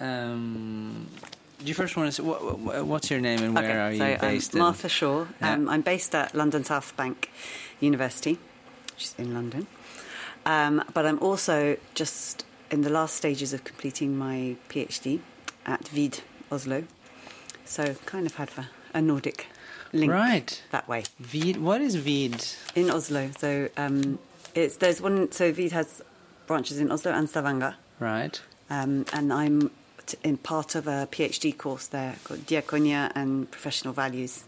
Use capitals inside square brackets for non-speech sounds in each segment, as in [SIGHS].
Um, do you first want to say what, what, what's your name and where okay, are you so based? I'm? Martha Shaw. Yeah. Um, I'm based at London South Bank University, which is in London. Um, but I'm also just in the last stages of completing my PhD at VID Oslo. So kind of had a, a Nordic link Right. that way Vid, what is Vid? in Oslo. So um, it's there's one. So VID has branches in Oslo and Stavanger. Right. Um, and I'm t- in part of a PhD course there called Diaconia and Professional Values.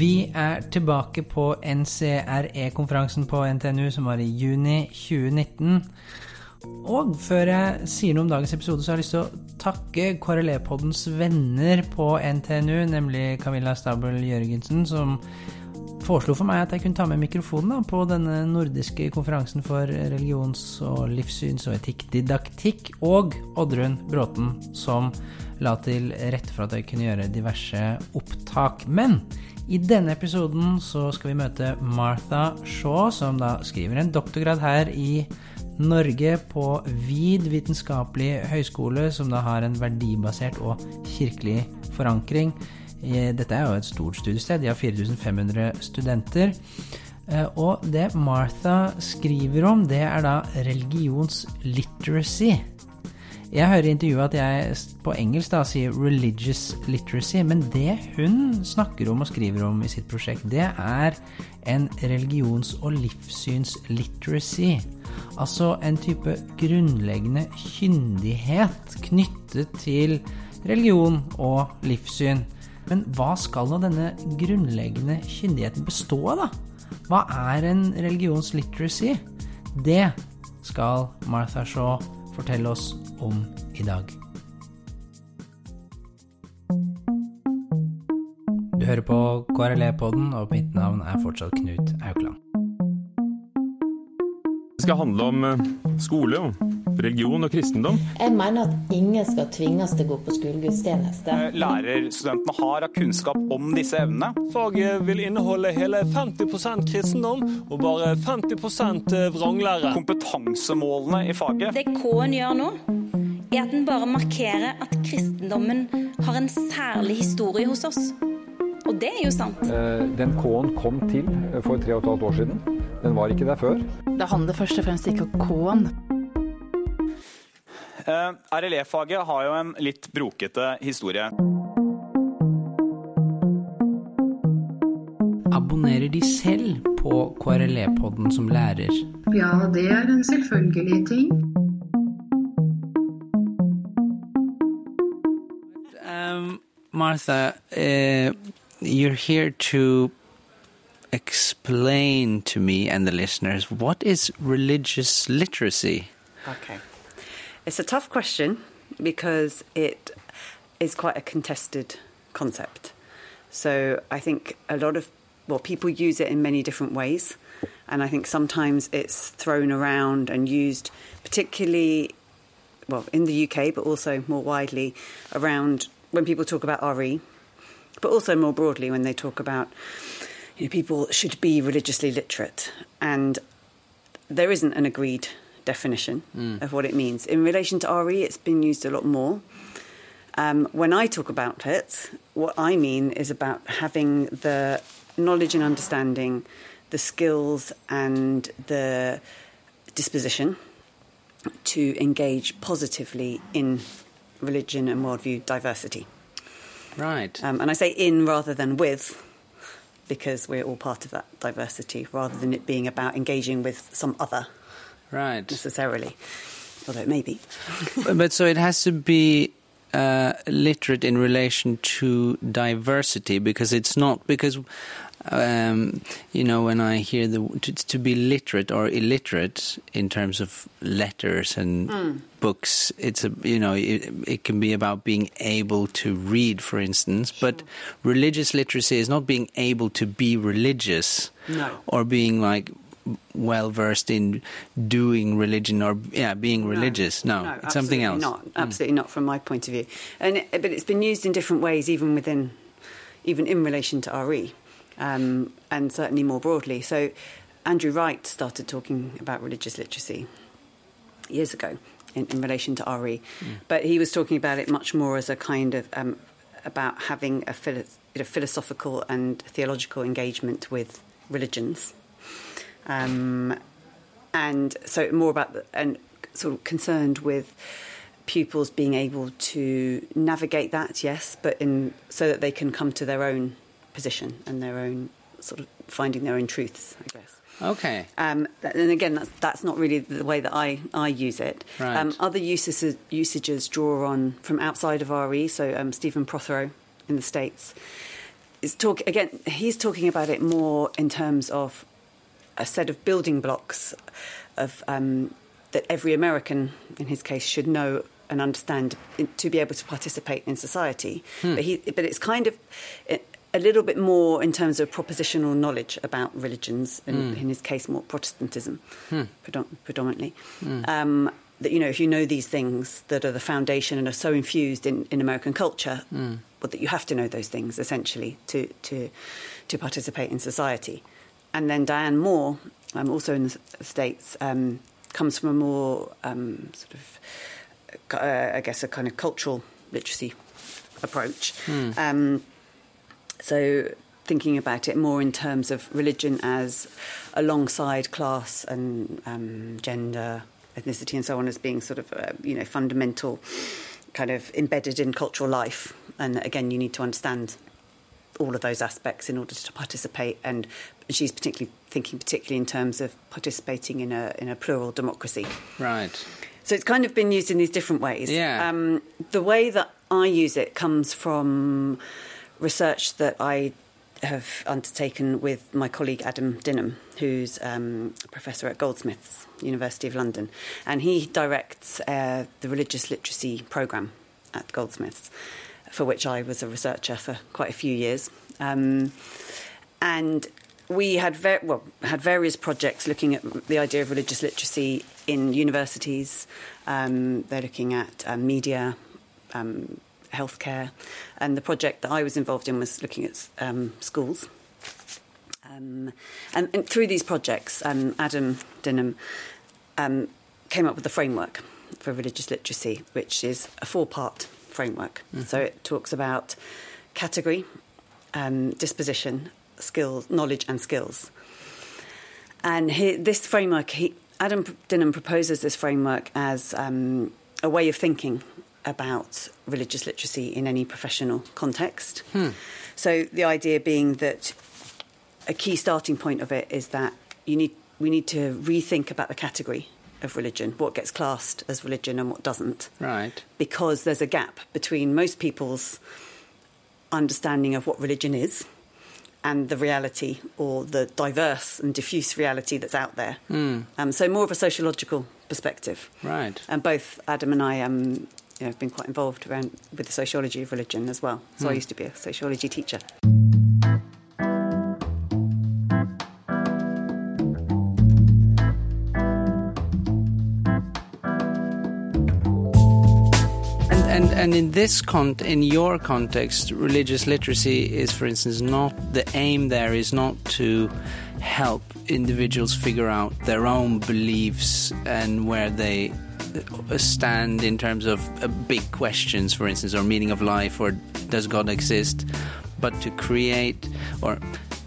Vi er tilbake på NCRE-konferansen på NTNU som var i juni 2019. Og før jeg sier noe om dagens episode, så har jeg lyst til å takke KRLE-poddens venner på NTNU, nemlig Camilla Stabel Jørgensen, som foreslo for meg at jeg kunne ta med mikrofonen da, på denne nordiske konferansen for religions- og livssyns- og etikkdidaktikk, og Oddrun Bråten, som la til rette for at jeg kunne gjøre diverse opptak. Men i denne episoden så skal vi møte Martha Shaw, som da skriver en doktorgrad her i Norge på VID vitenskapelig høyskole, som da har en verdibasert og kirkelig forankring. Dette er jo et stort studiested, de har 4500 studenter. Eh, Og det Martha skriver om, det er da religionsliteracy. Jeg hører i intervjuet at jeg på engelsk da sier 'religious literacy', men det hun snakker om og skriver om i sitt prosjekt, det er en religions- og livssyns-literacy. Altså en type grunnleggende kyndighet knyttet til religion og livssyn. Men hva skal nå denne grunnleggende kyndigheten bestå av, da? Hva er en religions literacy? Det skal Martha Shaw fortelle oss om i dag. Du hører på KRLE-podden, og mitt navn er fortsatt Knut Aukland. Det skal handle om eh, skole, religion og kristendom. Jeg mener at ingen skal tvinges til å gå på skolegudstjeneste. lærerstudentene har av kunnskap om disse evnene. Faget vil inneholde hele 50% kristendom og bare 50% vranglære. Kompetansemålene i faget. Det K-en gjør nå, er at den bare markerer at kristendommen har en særlig historie hos oss. Og det er jo sant. Eh, Den K-en kom til eh, for tre og et halvt år siden. Den var ikke der før. Det handler først og fremst ikke om K-en. Uh, RLE-faget har jo en litt brokete historie. Abonnerer de selv på KRLE-podden som lærer? Ja, det er en selvfølgelig ting. Um, Martha, uh, you're here to explain to me and the listeners what is religious literacy? Okay. It's a tough question because it is quite a contested concept. So I think a lot of, well, people use it in many different ways. And I think sometimes it's thrown around and used, particularly, well, in the UK, but also more widely around when people talk about RE, but also more broadly when they talk about you know, people should be religiously literate. And there isn't an agreed definition Mm. of what it means. In relation to RE, it's been used a lot more. Um, when I talk about it, what I mean is about having the knowledge and understanding, the skills and the disposition to engage positively in religion and worldview diversity. Right. Um, and I say in rather than with, because we're all part of that diversity, rather than it being about engaging with some other Right. necessarily, although it may be. but [LAUGHS] but so it has to be uh, literate in relation to diversity because it's not because um, you know when I hear the to, to be literate or illiterate in terms of letters and Mm. books it's a you know it, it can be about being able to read for instance but religious literacy is not being able to be religious No. or being like well versed in doing religion or yeah being religious no, No, it's something else absolutely Mm. Not absolutely not from my point of view, and but it's been used in different ways, even within, even in relation to RE. Um, and certainly more broadly. So, Andrew Wright started talking about religious literacy years ago in, in relation to RE, but he was talking about it much more as a kind of um, about having a, philo- a philosophical and theological engagement with religions. Um, and so more about the, and sort of concerned with pupils being able to navigate that, yes, but in so that they can come to their own position and their own sort of finding their own truths, I guess. Okay. Um, and again, that's, that's not really the way that I, I use it. Right. Um, other usages, usages draw on from outside of RE, so um, Stephen Prothero in the States is talk again. He's talking about it more in terms of a set of building blocks of um, that every American, in his case, should know and understand to be able to participate in society. Hmm. But he, but it's kind of a little bit more in terms of propositional knowledge about religions, and Hmm. in his case, more Protestantism Hmm. predominantly. Hmm. Um, that you know, if you know these things that are the foundation and are so infused in, in American culture, Hmm. well, that you have to know those things essentially to to to participate in society. And then Diane Moore, um, also in the states, um, comes from a more um, sort of, uh, I guess, a kind of cultural literacy approach. Hmm. Um, so thinking about it more in terms of religion as alongside class and um, gender, ethnicity, and so on as being sort of uh, you know fundamental, kind of embedded in cultural life. And again, you need to understand all of those aspects in order to participate. And she's particularly thinking particularly in terms of participating in a in a plural democracy. Right. So it's kind of been used in these different ways. Yeah. Um, the way that I use it comes from research that I have undertaken with my colleague Adam Dinham, who's um, a professor at Goldsmiths, University of London, and he directs uh, the religious literacy program at Goldsmiths, for which I was a researcher for quite a few years. Um, and we had ver- well had various projects looking at the idea of religious literacy in universities. Um, they're looking at um, media, um, healthcare, and the project that I was involved in was looking at um, schools. Um, and, and through these projects, um, Adam Dinham um, came up with the framework for religious literacy, which is a four-part framework. Mhm. So it talks about category, um, disposition, skills, knowledge, and skills. And he, this framework, he, Adam Dinham proposes this framework as um, a way of thinking about religious literacy in any professional context. Hmm. So the idea being that a key starting point of it is that you need we need to rethink about the category of religion, what gets classed as religion and what doesn't Right. because there's a gap between most people's understanding of what religion is and the reality or the diverse and diffuse reality that's out there. Hmm. Um, so more of a sociological perspective. Right. And both Adam and I um, you know, have been quite involved around with the sociology of religion as well. So I Hmm. used to be a sociology teacher. And, and and in this con in your context, religious literacy is, for instance, not the aim. There is not to help individuals figure out their own beliefs and where they stand in terms of uh, big questions, for instance, or meaning of life, or does God exist, but to create or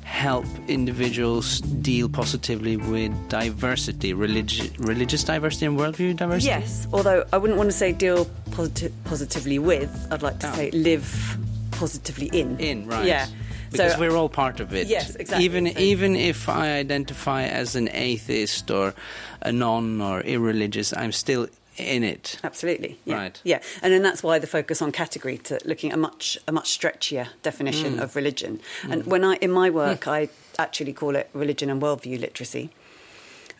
help individuals deal positively with diversity, religi- religious diversity and worldview diversity. Yes, although I wouldn't want to say deal posit- positively with, I'd like to Oh. say live positively in. In right. Yeah. Because so, we're all part of it. Yes, exactly. Even even if I identify as an atheist or a non or irreligious, I'm still in it. Absolutely. Yeah. Right. Yeah, and then that's why the focus on category to looking at a much a much stretchier definition Mm. of religion. And Mm. when I in my work, I actually call it religion and worldview literacy.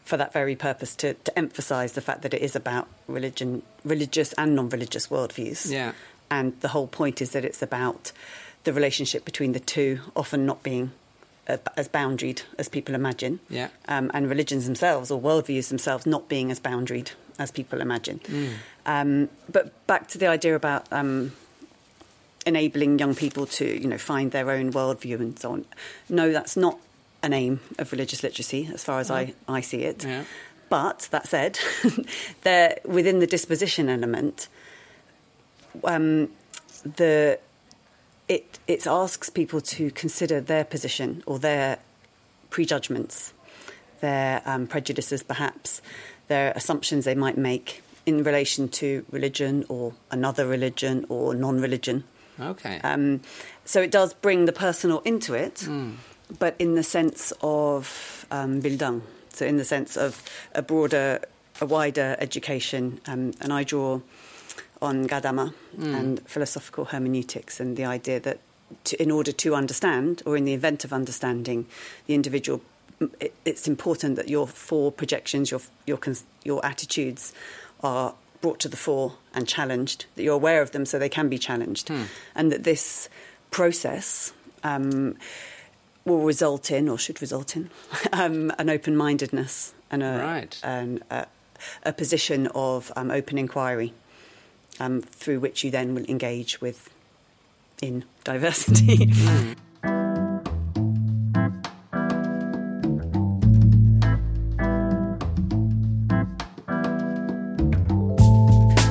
For that very purpose, to, to emphasise the fact that it is about religion, religious and non-religious worldviews. Yeah. And the whole point is that it's about the relationship between the two, often not being uh, as boundaried as people imagine Yeah. um, and religions themselves or worldviews themselves not being as boundaried as people imagine. Mm. Um, but back to the idea about um, enabling young people to, you know, find their own worldview and so on. No, that's not an aim of religious literacy, as far as I, I see it. Yeah. But that said, [LAUGHS] there within the disposition element, um, the it it asks people to consider their position or their prejudgments, their um, prejudices, perhaps their assumptions they might make in relation to religion or another religion or non-religion. Okay. Um, so it does bring the personal into it, Mm. but in the sense of um, bildung, so in the sense of a broader, a wider education. Um, and I draw on Gadamer Mm. and philosophical hermeneutics and the idea that to, in order to understand, or in the event of understanding the individual, it, it's important that your fore-projections, your, your, your attitudes are brought to the fore and challenged, that you're aware of them so they can be challenged. And that this process um, will result in, or should result in, [LAUGHS] um, an open mindedness and a, Right. and a, a position of um, open inquiry um, through which you then will engage with in diversity. [LAUGHS]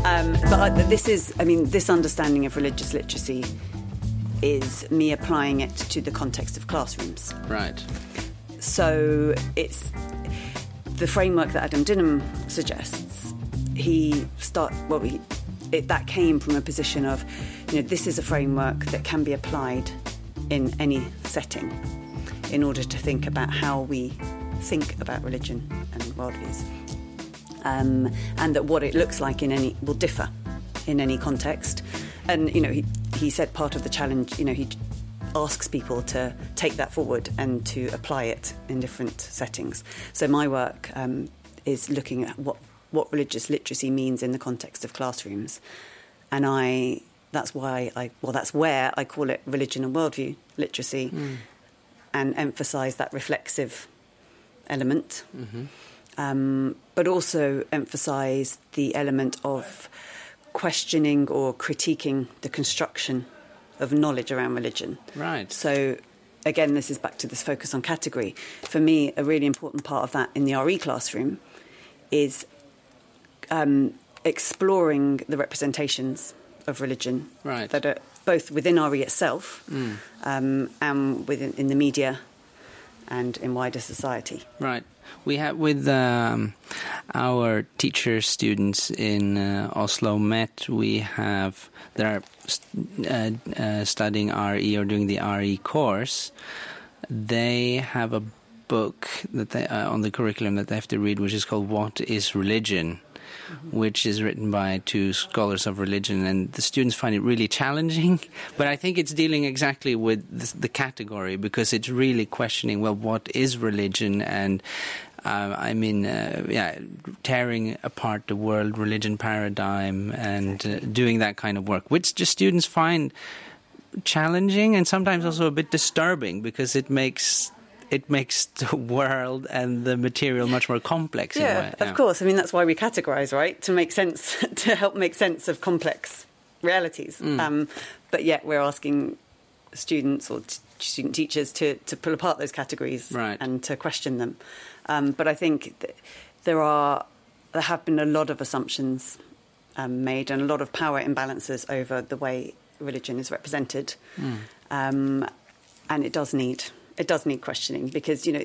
Um, but I, this is, I mean, this understanding of religious literacy is me applying it to the context of classrooms. Right. So it's the framework that Adam Dinham suggests. He start well. He, it, that came from a position of, you know, this is a framework that can be applied in any setting, in order to think about how we think about religion and worldviews, um, and that what it looks like in any will differ in any context. And you know, he, he said part of the challenge, you know, he asks people to take that forward and to apply it in different settings. So my work um, is looking at what what religious literacy means in the context of classrooms, and I that's why I well that's where I call it religion and worldview literacy, and emphasise that reflexive element, um, but also emphasise the element of questioning or critiquing the construction of knowledge around religion. Right. So, again, this is back to this focus on category. For me, a really important part of that in the RE classroom is um, exploring the representations of religion Right. that are both within RE itself Mm. um, and within in the media and in wider society. Right. We have with um, our teacher students in uh, OsloMet. We have they are st- uh, uh, studying RE or doing the RE course. They have a book that they uh, on the curriculum that they have to read, which is called "What Is Religion." Which is written by two scholars of religion, and the students find it really challenging. [LAUGHS] But I think it's dealing exactly with the, the category because it's really questioning well, what is religion? And uh, I mean, uh, yeah, tearing apart the world religion paradigm and uh, doing that kind of work, which the students find challenging and sometimes also a bit disturbing because it makes it makes [LAUGHS] the world and the material much more complex. in a way. Yeah, of course. I mean, that's why we categorise, right? To make sense, [LAUGHS] to help make sense of complex realities. Mm. Um, but yet, we're asking students or t- student teachers to, to pull apart those categories Right. and to question them. Um, but I think th- there are there have been a lot of assumptions um, made and a lot of power imbalances over the way religion is represented, Mm. um, and it does need it does need questioning because you know,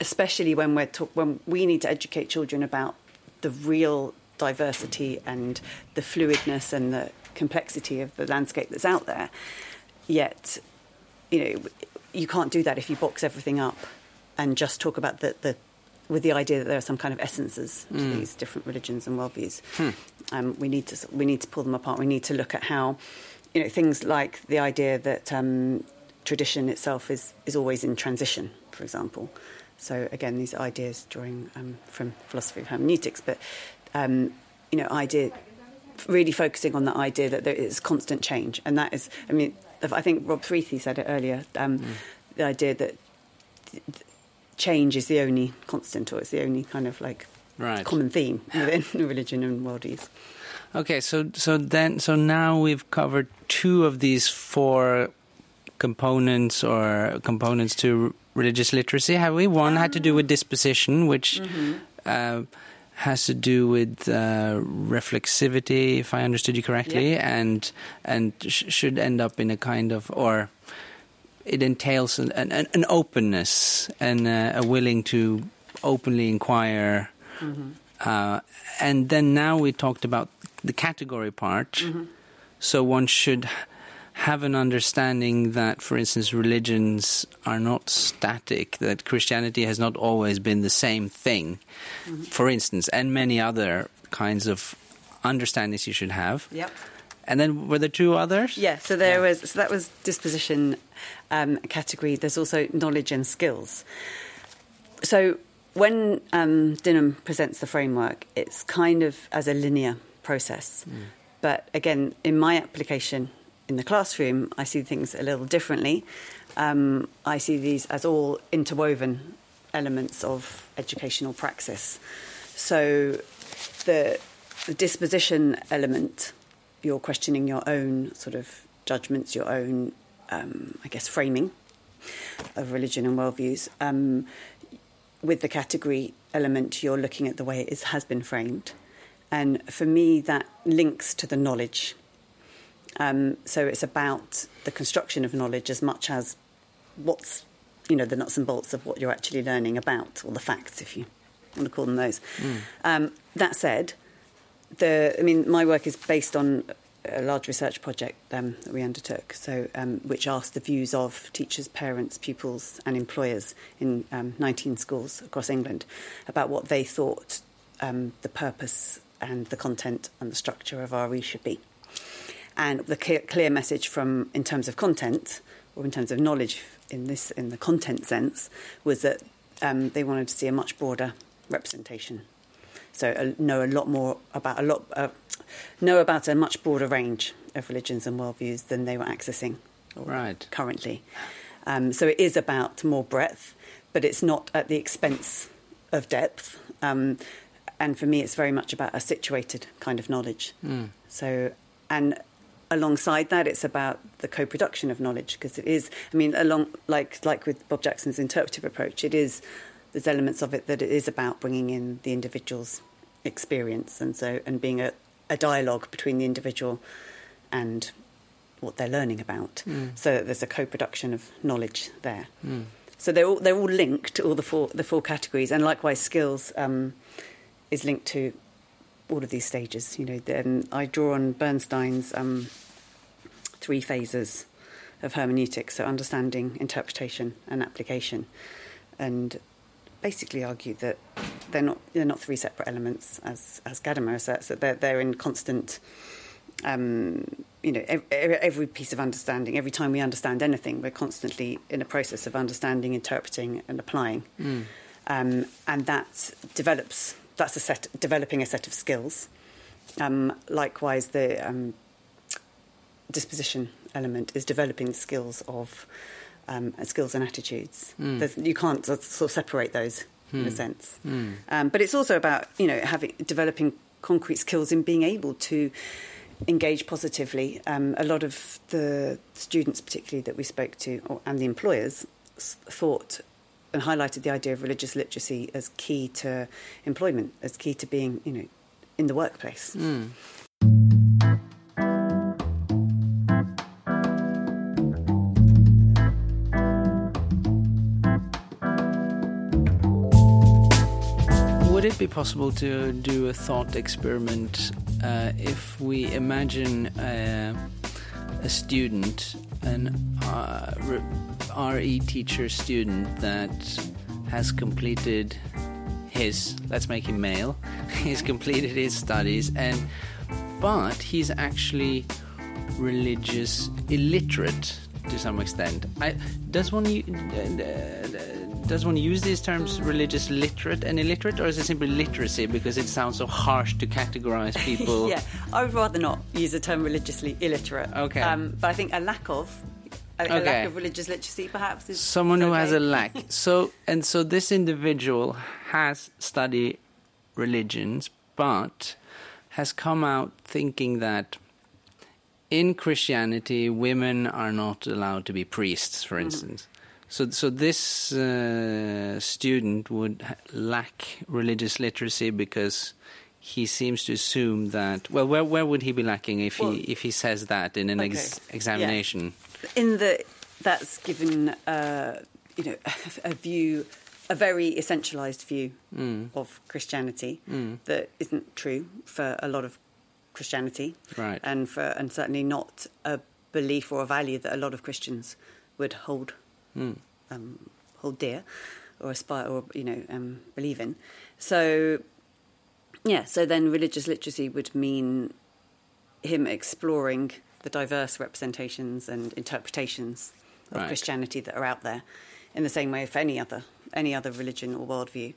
especially when we're talk- when we need to educate children about the real diversity and the fluidness and the complexity of the landscape that's out there. Yet, you know, you can't do that if you box everything up and just talk about the, the with the idea that there are some kind of essences to Mm. these different religions and worldviews. Hmm. Um, we need to we need to pull them apart. We need to look at how, you know, things like the idea that um, tradition itself is is always in transition, for example. So again, these ideas drawing um, from philosophy of hermeneutics, but um, you know, idea really focusing on the idea that there is constant change, and that is, I mean, I think Rob Freathy said it earlier. Um, The idea that th- th- change is the only constant, or it's the only kind of like Right. common theme within [LAUGHS] religion and worldviews. Okay, so so then so now we've covered two of these four components or components to religious literacy. Have we? One had to do with disposition, which uh, has to do with uh, reflexivity, if I understood you correctly, and and sh- should end up in a kind of or it entails an, an, an openness and uh, a willing to openly inquire. Uh, and then now we talked about the category part. So one should have an understanding that, for instance, religions are not static, that Christianity has not always been the same thing, for instance, and many other kinds of understandings you should have. Yep. And then were there two others? Yeah, so there was so that was disposition um, category. There's also knowledge and skills. So when um, Dinham presents the framework, it's kind of as a linear process. But again, in my application in the classroom, I see things a little differently. Um, I see these as all interwoven elements of educational praxis. So the, the disposition element, you're questioning your own sort of judgments, your own, um, I guess, framing of religion and worldviews. Um, with the category element, you're looking at the way it is, has been framed. And for me, that links to the knowledge. Um, so it's about the construction of knowledge as much as what's, you know, the nuts and bolts of what you're actually learning about, or the facts, if you want to call them those. Um, that said, the, I mean, my work is based on a large research project um, that we undertook, so um, which asked the views of teachers, parents, pupils, and employers in um, 19 schools across England about what they thought um, the purpose and the content and the structure of RE should be. And the clear, message from, in terms of content, or in terms of knowledge, in this, in the content sense, was that um, they wanted to see a much broader representation. So uh, know a lot more about a lot, uh, know about a much broader range of religions and worldviews than they were accessing Right. currently. Um, so it is about more breadth, but it's not at the expense of depth. Um, and for me, it's very much about a situated kind of knowledge. So, and alongside that, it's about the co-production of knowledge because it is. I mean, along like like with Bob Jackson's interpretive approach, it is. There's elements of it that it is about bringing in the individual's experience, and so and being a, a dialogue between the individual and what they're learning about. So that there's a co-production of knowledge there. So they're all they're all linked, to all the four the four categories, and likewise skills um, is linked to all of these stages. You know, then I draw on Bernstein's um, three phases of hermeneutics, so understanding, interpretation, and application, and basically argue that they're not they're not three separate elements as as Gadamer asserts that they're they're in constant. Um, you know, every, every piece of understanding, every time we understand anything, we're constantly in a process of understanding, interpreting, and applying. Um, and that develops, that's a set, developing a set of skills. Um, likewise, the um, disposition element is developing skills of um, skills and attitudes. There's- You can't sort of separate those in a sense. Um, but it's also about you know having developing concrete skills in being able to engage positively. Um, a lot of the students, particularly that we spoke to, or, and the employers, s- thought and highlighted the idea of religious literacy as key to employment, as key to being, you know, in the workplace. Would it be possible to do a thought experiment uh, if we imagine uh, a student, an uh, re- teacher student that has completed his, let's make him male, [LAUGHS] he's completed his studies, and but he's actually religious illiterate to some extent. I, does one uh, does one use these terms religious literate and illiterate, or is it simply literacy because it sounds so harsh to categorize [LAUGHS] people? yeah, I would rather not use the term religiously illiterate. Okay. Um, but I think a lack of a, a lack of religious literacy perhaps is Someone who has a lack. [LAUGHS] So and so, this individual has studied religions, but has come out thinking that in Christianity, women are not allowed to be priests, for instance. So, so this uh, student would lack religious literacy because he seems to assume that. Well, where where would he be lacking if Well- he if he says that in an ex- Okay. examination? in the that's given uh, you know [LAUGHS] a view a very essentialized view Mm. of Christianity Mm. that isn't true for a lot of Christianity Right. and for and certainly not a belief or a value that a lot of Christians would hold Mm. um, hold dear or aspire or you know um, believe in. So yeah, so then religious literacy would mean him exploring the diverse representations and interpretations of Right. Christianity that are out there, in the same way of any other any other religion or worldview.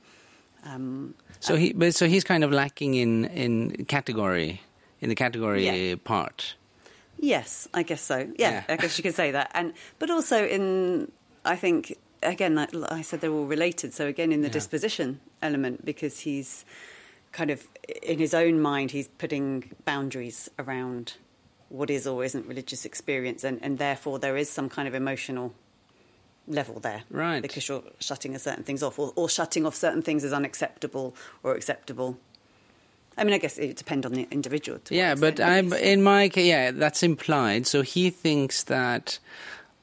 Um, So he, but so he's kind of lacking in in category in the category Yeah. part. Yes, I guess so. Yeah, Yeah. I guess you could say that. And but also in, I think again, like I said, they're all related. So again, in the Yeah. disposition element, because he's kind of in his own mind, he's putting boundaries around what is or isn't religious experience, and, and therefore there is some kind of emotional level there, Right. Because you're shutting a certain things off, or, or shutting off certain things as unacceptable or acceptable. I mean, I guess it depends on the individual. Yeah, but in my case, yeah, that's implied. So he thinks that,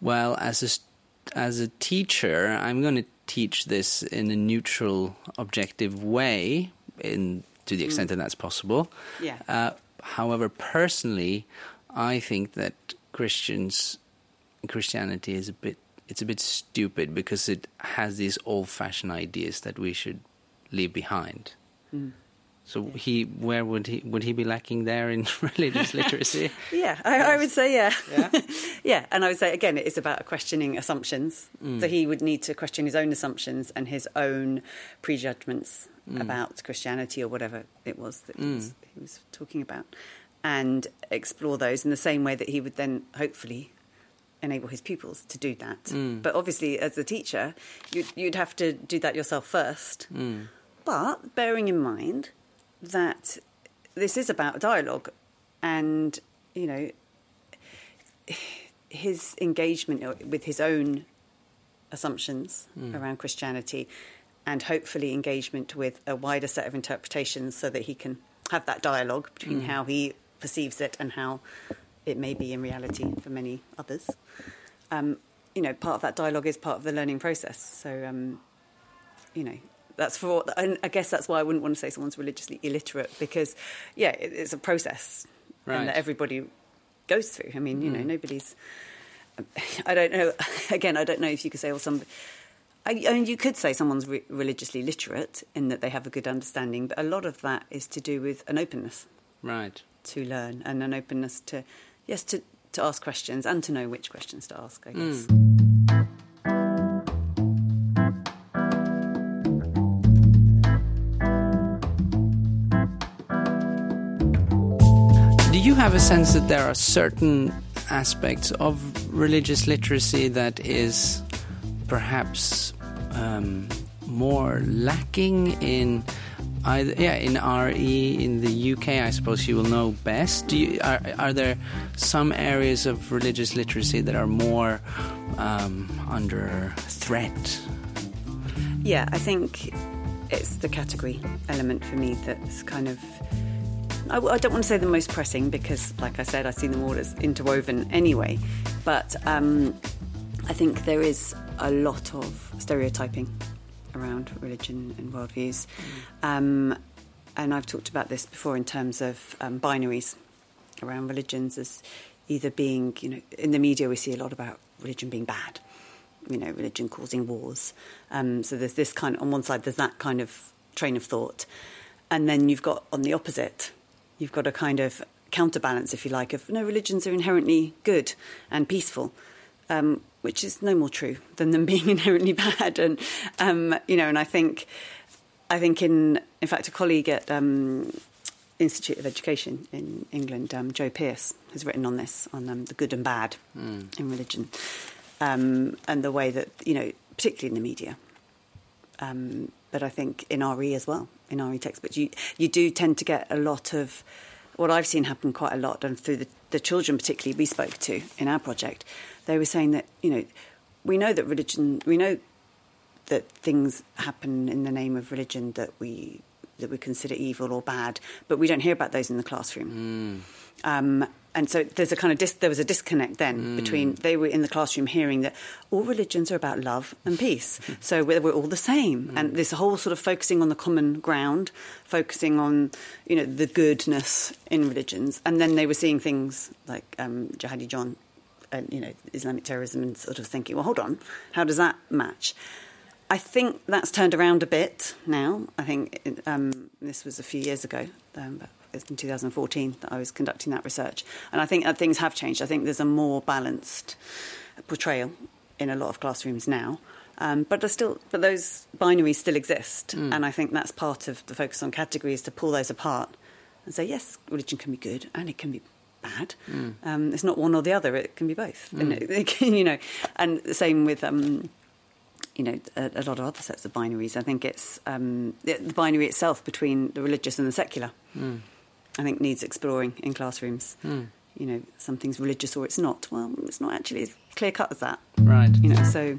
well, as a st- as a teacher, I'm going to teach this in a neutral, objective way, in to the extent that that's possible. Yeah. Uh, however, personally, I think that Christians, Christianity is a bit. It's a bit stupid because it has these old-fashioned ideas that we should leave behind. Mm. So he, where would he would he be lacking there in [LAUGHS] religious literacy? [LAUGHS] Yeah, I, I would say yeah. Yeah? [LAUGHS] yeah, and I would say again, it is about questioning assumptions. Mm. So he would need to question his own assumptions and his own prejudgments Mm. about Christianity or whatever it was that he, Mm. was, he was talking about, and explore those in the same way that he would then hopefully enable his pupils to do that. Mm. But obviously, as a teacher, you'd, you'd have to do that yourself first. Mm. But bearing in mind that this is about dialogue, and you know, his engagement with his own assumptions Mm. around Christianity, and hopefully engagement with a wider set of interpretations, so that he can have that dialogue between Mm. how he perceives it and how it may be in reality for many others. Um, you know, part of that dialogue is part of the learning process. So, um, you know, that's for. And I guess that's why I wouldn't want to say someone's religiously illiterate because, yeah, it, it's a process, Right. and that everybody goes through. I mean, you know, Mm. nobody's. [LAUGHS] I don't know. [LAUGHS] Again, I don't know if you could say, well, some. I, I mean, you could say someone's re- religiously literate in that they have a good understanding, but a lot of that is to do with an openness Right. to learn and an openness to, yes, to, to ask questions and to know which questions to ask, I guess. Do have a sense that there are certain aspects of religious literacy that is perhaps um, more lacking in either, yeah, in RE in the UK? I suppose you will know best. Do you, are, are there some areas of religious literacy that are more um, under threat? Yeah, I think it's the category element for me that's kind of. I, I don't want to say the most pressing because, like I said, I see them all as interwoven anyway. But um, I think there is a lot of stereotyping around religion and worldviews. Um, and I've talked about this before in terms of um, binaries around religions as either being, you know, in the media we see a lot about religion being bad, you know, religion causing wars. Um, so there's this kind on one side, there's that kind of train of thought. And then you've got on the opposite, you've got a kind of counterbalance, if you like, of no, religions are inherently good and peaceful. Um, which is no more true than them [LAUGHS] being inherently bad, and um, you know, and I think, I think in in fact, a colleague at um, Institute of Education in England, um, Jo Pearce, has written on this on um, the good and bad Mm. in religion, um, and the way that you know, particularly in the media, um, but I think in RE as well, in RE textbooks. You you do tend to get a lot of what I've seen happen quite a lot, and through the, the children particularly we spoke to in our project, they were saying that you know we know that religion we know that things happen in the name of religion that we that we consider evil or bad, but we don't hear about those in the classroom. Um, and so there's a kind of dis- there was a disconnect then between they were in the classroom hearing that all religions are about love and peace, [LAUGHS] so we're, we're all the same, and this whole sort of focusing on the common ground, focusing on you know the goodness in religions, and then they were seeing things like um, Jihadi John and you know Islamic terrorism and sort of thinking, well, hold on, how does that match? I think that's turned around a bit now. I think um, this was a few years ago, um, in 2014 that I was conducting that research, and I think that things have changed. I think there's a more balanced portrayal in a lot of classrooms now. Um, but there's still, but those binaries still exist, and I think that's part of the focus on categories to pull those apart and say, yes, religion can be good and it can be bad. Um, it's not one or the other; it can be both. And it, [LAUGHS] it can, you know, and the same with. Um, you know, a, a lot of other sets of binaries. I think it's um, the, the binary itself between the religious and the secular. I think needs exploring in classrooms. You know, something's religious or it's not. Well, it's not actually as clear cut as that. Right. You know, so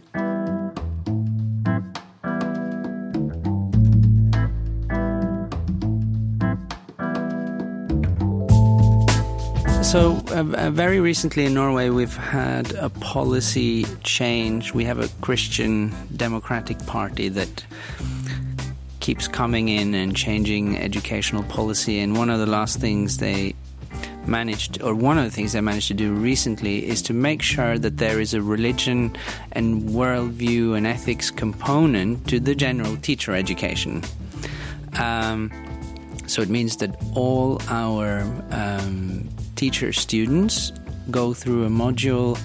So, uh, uh, very recently in Norway, we've had a policy change. We have a Christian Democratic Party that keeps coming in and changing educational policy. And one of the last things they managed, or one of the things they managed to do recently, is to make sure that there is a religion and worldview and ethics component to the general teacher education. Um, so it means that all our um, teacher students go through a module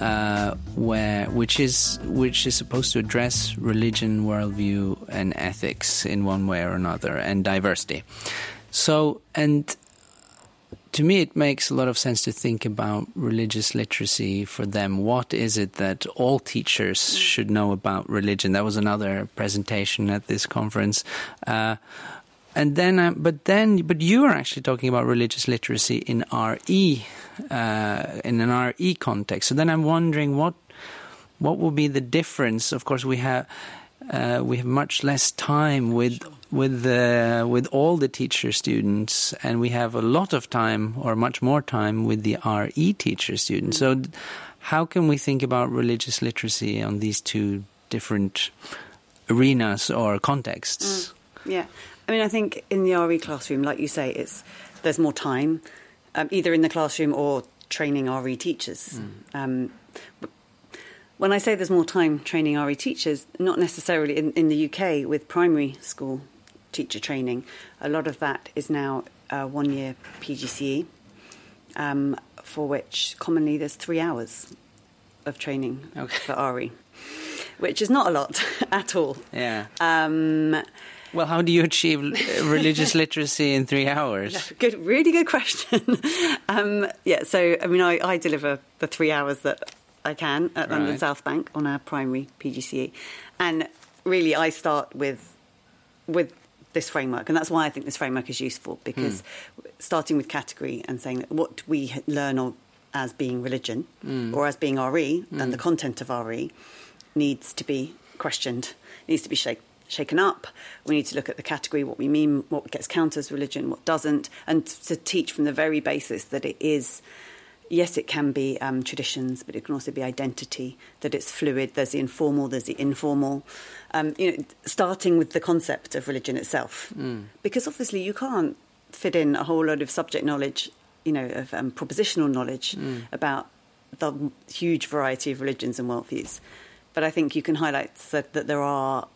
uh, where which is which is supposed to address religion, worldview, and ethics in one way or another, and diversity. So and to me, it makes a lot of sense to think about religious literacy for them. What is it that all teachers should know about religion? That was another presentation at this conference. Uh, and then, uh, but then, but you are actually talking about religious literacy in RE, uh, in an RE context. So then, I'm wondering what what will be the difference? Of course, we have uh, we have much less time with with the with all the teacher students, and we have a lot of time, or much more time, with the RE teacher students. So, how can we think about religious literacy on these two different arenas or contexts? Yeah, I mean, I think in the RE classroom, like you say, it's there's more time, um, either in the classroom or training RE teachers. Um, but when I say there's more time training RE teachers, not necessarily in, in the UK with primary school teacher training. A lot of that is now uh, one year PGCE, um, for which commonly there's three hours of training for RE, which is not a lot [LAUGHS] at all. Yeah. Um, Well, how do you achieve uh, religious [LAUGHS] literacy in three hours? Good, really good question. [LAUGHS] um, yeah, so I mean, I, I deliver the three hours that I can at London South Bank on our primary PGCE, and really, I start with with this framework, and that's why I think this framework is useful because hmm. starting with category and saying that what we learn of as being religion hmm. or as being RE and the hmm. content of RE needs to be questioned, needs to be shake, shaken up. We need to look at the category, what we mean, what gets counted as religion, what doesn't, and to teach from the very basis that it is. Yes, it can be um, traditions, but it can also be identity. That it's fluid. There's the informal. There's the informal. Um, you know, starting with the concept of religion itself, because obviously you can't fit in a whole load of subject knowledge, you know, of um, propositional knowledge about the huge variety of religions and worldviews. But I think you can highlight that, that there are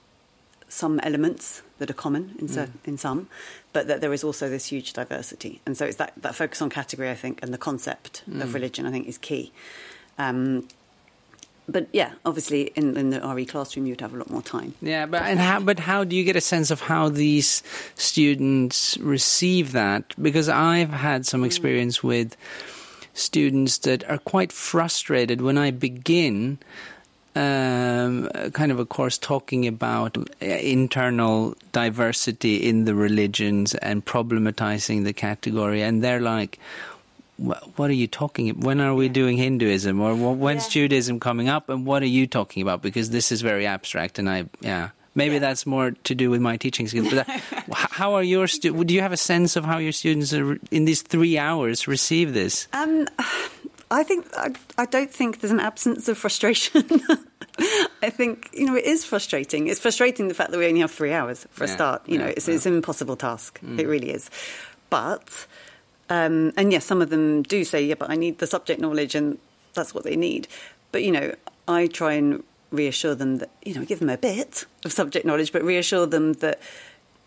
some elements that are common in, mm. cer- in some, but that there is also this huge diversity. And so it's that, that focus on category, I think, and the concept of mm. religion, I think, is key. Um, but yeah, obviously, in, in the RE classroom, you'd have a lot more time. Yeah, but and how? But how do you get a sense of how these students receive that? Because I've had some mm. experience with students that are quite frustrated when I begin um, kind of a course talking about uh, internal diversity in the religions and problematizing the category, and they're like, what are you talking about? When are we doing Hinduism or when's yeah. Judaism coming up and what are you talking about? Because this is very abstract and I, yeah. Maybe yeah. that's more to do with my teaching skills. But [LAUGHS] that, how are your students? Do you have a sense of how your students are, in these three hours receive this? Um, I think I, I don't think there's an absence of frustration. [LAUGHS] I think you know it is frustrating. It's frustrating the fact that we only have three hours for a start. You yeah, know, it's, it's, an impossible task. Mm. It really is. But um, and yes, some of them do say, "Yeah, but I need the subject knowledge," and that's what they need. But you know, I try and reassure them that you know give them a bit of subject knowledge, but reassure them that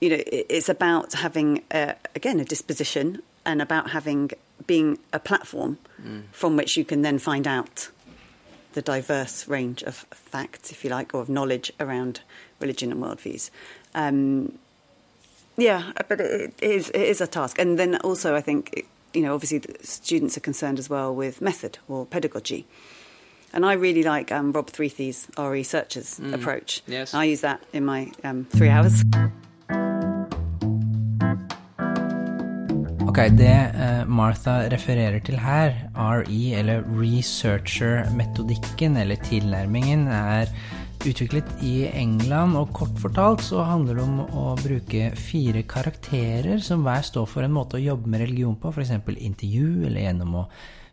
you know it's about having a, again a disposition and about having being a platform mm. from which you can then find out the diverse range of facts, if you like, or of knowledge around religion and worldviews. Um, yeah, but it is it is a task, and then also I think you know obviously students are concerned as well with method or pedagogy. And I really like um, Rob Freathy's RE Searchers mm. approach. Yes. I use that in my um, three hours. Ok, Det uh, Martha refererer til her, RE, eller researcher-metodikken, eller tilnærmingen, er utviklet i England, og kort fortalt så handler det om å bruke fire karakterer som hver står for en måte å jobbe med religion på, f.eks. intervju, eller gjennom å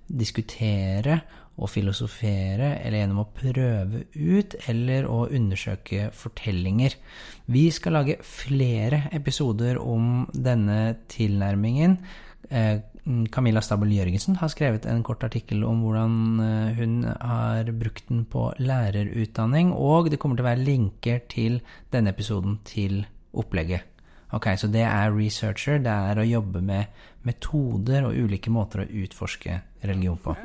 diskutere å filosofere, eller gjennom å prøve ut, eller å undersøke fortellinger. Vi skal lage flere episoder om denne tilnærmingen. Eh, Camilla Stabel Jørgensen har skrevet en kort artikkel om hvordan eh, hun har brukt den på lærerutdanning, og det kommer til å være linker til denne episoden til opplegget. Ok, Så det er researcher, det er å jobbe med metoder og ulike måter å utforske religion på.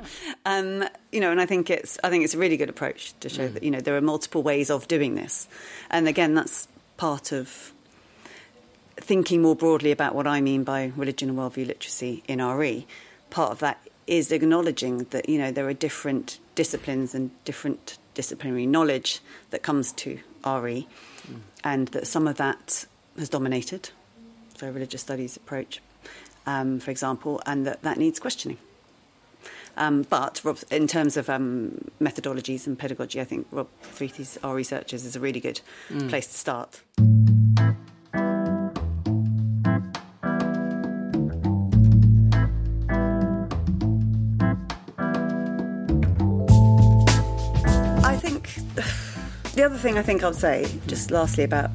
Um, you know, and I think it's I think it's a really good approach to show mm. that you know there are multiple ways of doing this, and again that's part of thinking more broadly about what I mean by religion and worldview literacy in RE. Part of that is acknowledging that you know there are different disciplines and different disciplinary knowledge that comes to RE, mm. and that some of that has dominated, so religious studies approach, um, for example, and that that needs questioning. Um, but Rob, in terms of um, methodologies and pedagogy, I think Rob Our Researchers is a really good mm. place to start. I think [SIGHS] the other thing I think I'll say, just lastly, about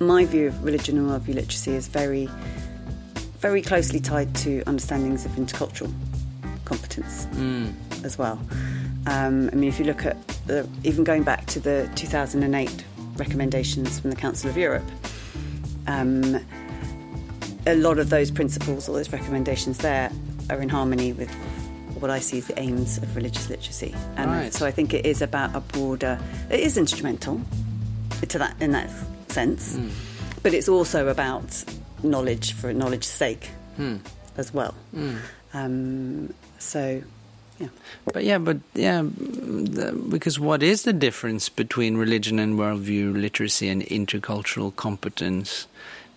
my view of religion and worldview literacy is very, very closely tied to understandings of intercultural competence mm. as well. Um, I mean, if you look at the, even going back to the 2008 recommendations from the Council of Europe, um, a lot of those principles all those recommendations there are in harmony with what I see as the aims of religious literacy. And right. so I think it is about a broader, it is instrumental to that in that sense, mm. but it's also about knowledge for knowledge's sake mm. as well. Mm. Um, so, yeah. But yeah, but yeah, because what is the difference between religion and worldview literacy and intercultural competence?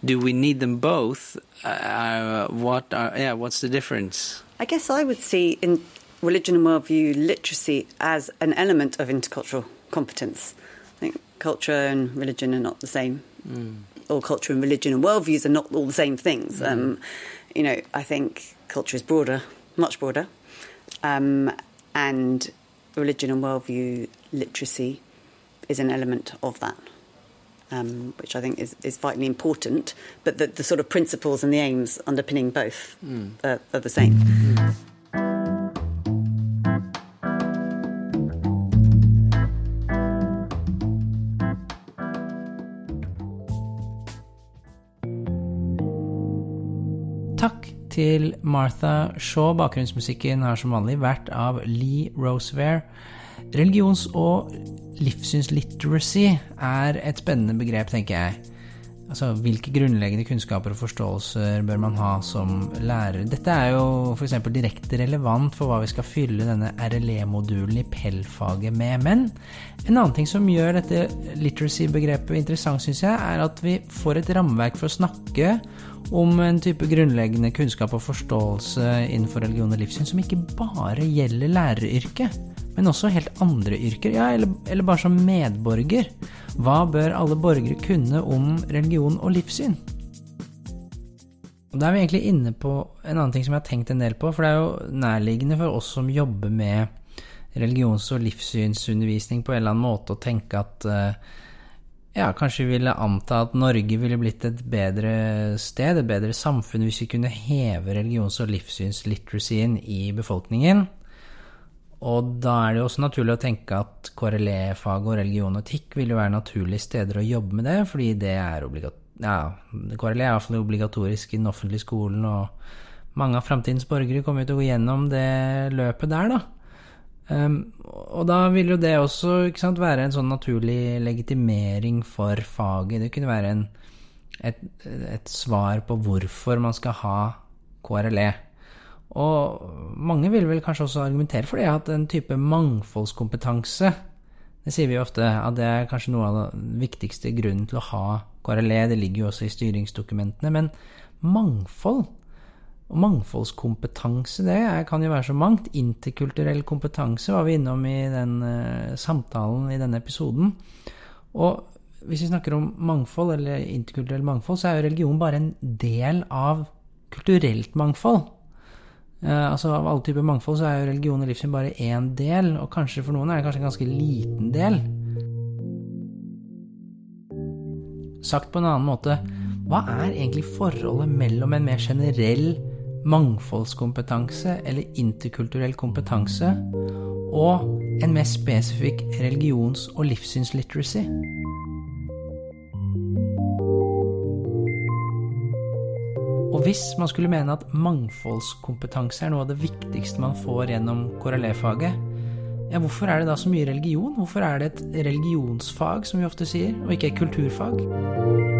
Do we need them both? Uh, what are yeah? What's the difference? I guess I would see in religion and worldview literacy as an element of intercultural competence. I think culture and religion are not the same. Mm. Or culture and religion and worldviews are not all the same things. Mm. Um, you know, I think culture is broader, much broader, um, and religion and worldview literacy is an element of that. Um, which I think is, is vitally important, but the, the, sort of principles and the aims underpinning both mm. are, are, the same. Til Martha Shaw. Bakgrunnsmusikken har som vanlig vært av Lee Rosevere. Religions- og livssynsliteracy er et spennende begrep, tenker jeg. Altså, hvilke grunnleggende kunnskaper og forståelser bør man ha som lærer? Dette er jo f.eks. direkte relevant for hva vi skal fylle denne RLE-modulen i PEL-faget med. Men en annen ting som gjør dette literacy-begrepet interessant, syns jeg, er at vi får et rammeverk for å snakke om en type grunnleggende kunnskap og forståelse innenfor religion og livssyn som ikke bare gjelder læreryrket men også helt andre yrker, ja, eller, eller bare som medborger. Hva bør alle borgere kunne om religion og livssyn? Da er vi egentlig inne på en annen ting som jeg har tenkt en del på, for det er jo nærliggende for oss som jobber med religions- og livssynsundervisning på en eller annen måte, å tenke at eh, ja, kanskje vi ville anta at Norge ville blitt et bedre sted, et bedre samfunn, hvis vi kunne heve religions- og livssynsliteracyen i befolkningen. Og da er det jo også naturlig å tenke at KRLE-fag og religion og etikk vil jo være naturlige steder å jobbe med det, fordi det er obligatorisk ja, KRLE er iallfall obligatorisk i den offentlige skolen, og mange av framtidens borgere kommer jo til å gå gjennom det løpet der, da. Um, og da vil jo det også sant, være en sånn naturlig legitimering for faget. Det kunne være en, et, et svar på hvorfor man skal ha KRLE. Og mange vil vel kanskje også argumentere for det, at en type mangfoldskompetanse Det sier vi jo ofte, at det er kanskje noe av den viktigste grunnen til å ha KRLE. Det ligger jo også i styringsdokumentene. Men mangfold og mangfoldskompetanse, det kan jo være så mangt. Interkulturell kompetanse var vi innom i den uh, samtalen i denne episoden. Og hvis vi snakker om mangfold, eller interkulturell mangfold, så er jo religion bare en del av kulturelt mangfold. Uh, altså Av alle typer mangfold så er jo religion og livssyn bare én del, og kanskje for noen er det kanskje en ganske liten del. Sagt på en annen måte, hva er egentlig forholdet mellom en mer generell mangfoldskompetanse eller interkulturell kompetanse og en mer spesifikk religions- og livssynsliteracy? Og hvis man skulle mene at mangfoldskompetanse er noe av det viktigste man får gjennom KRLE-faget, ja, hvorfor er det da så mye religion? Hvorfor er det et religionsfag, som vi ofte sier, og ikke et kulturfag?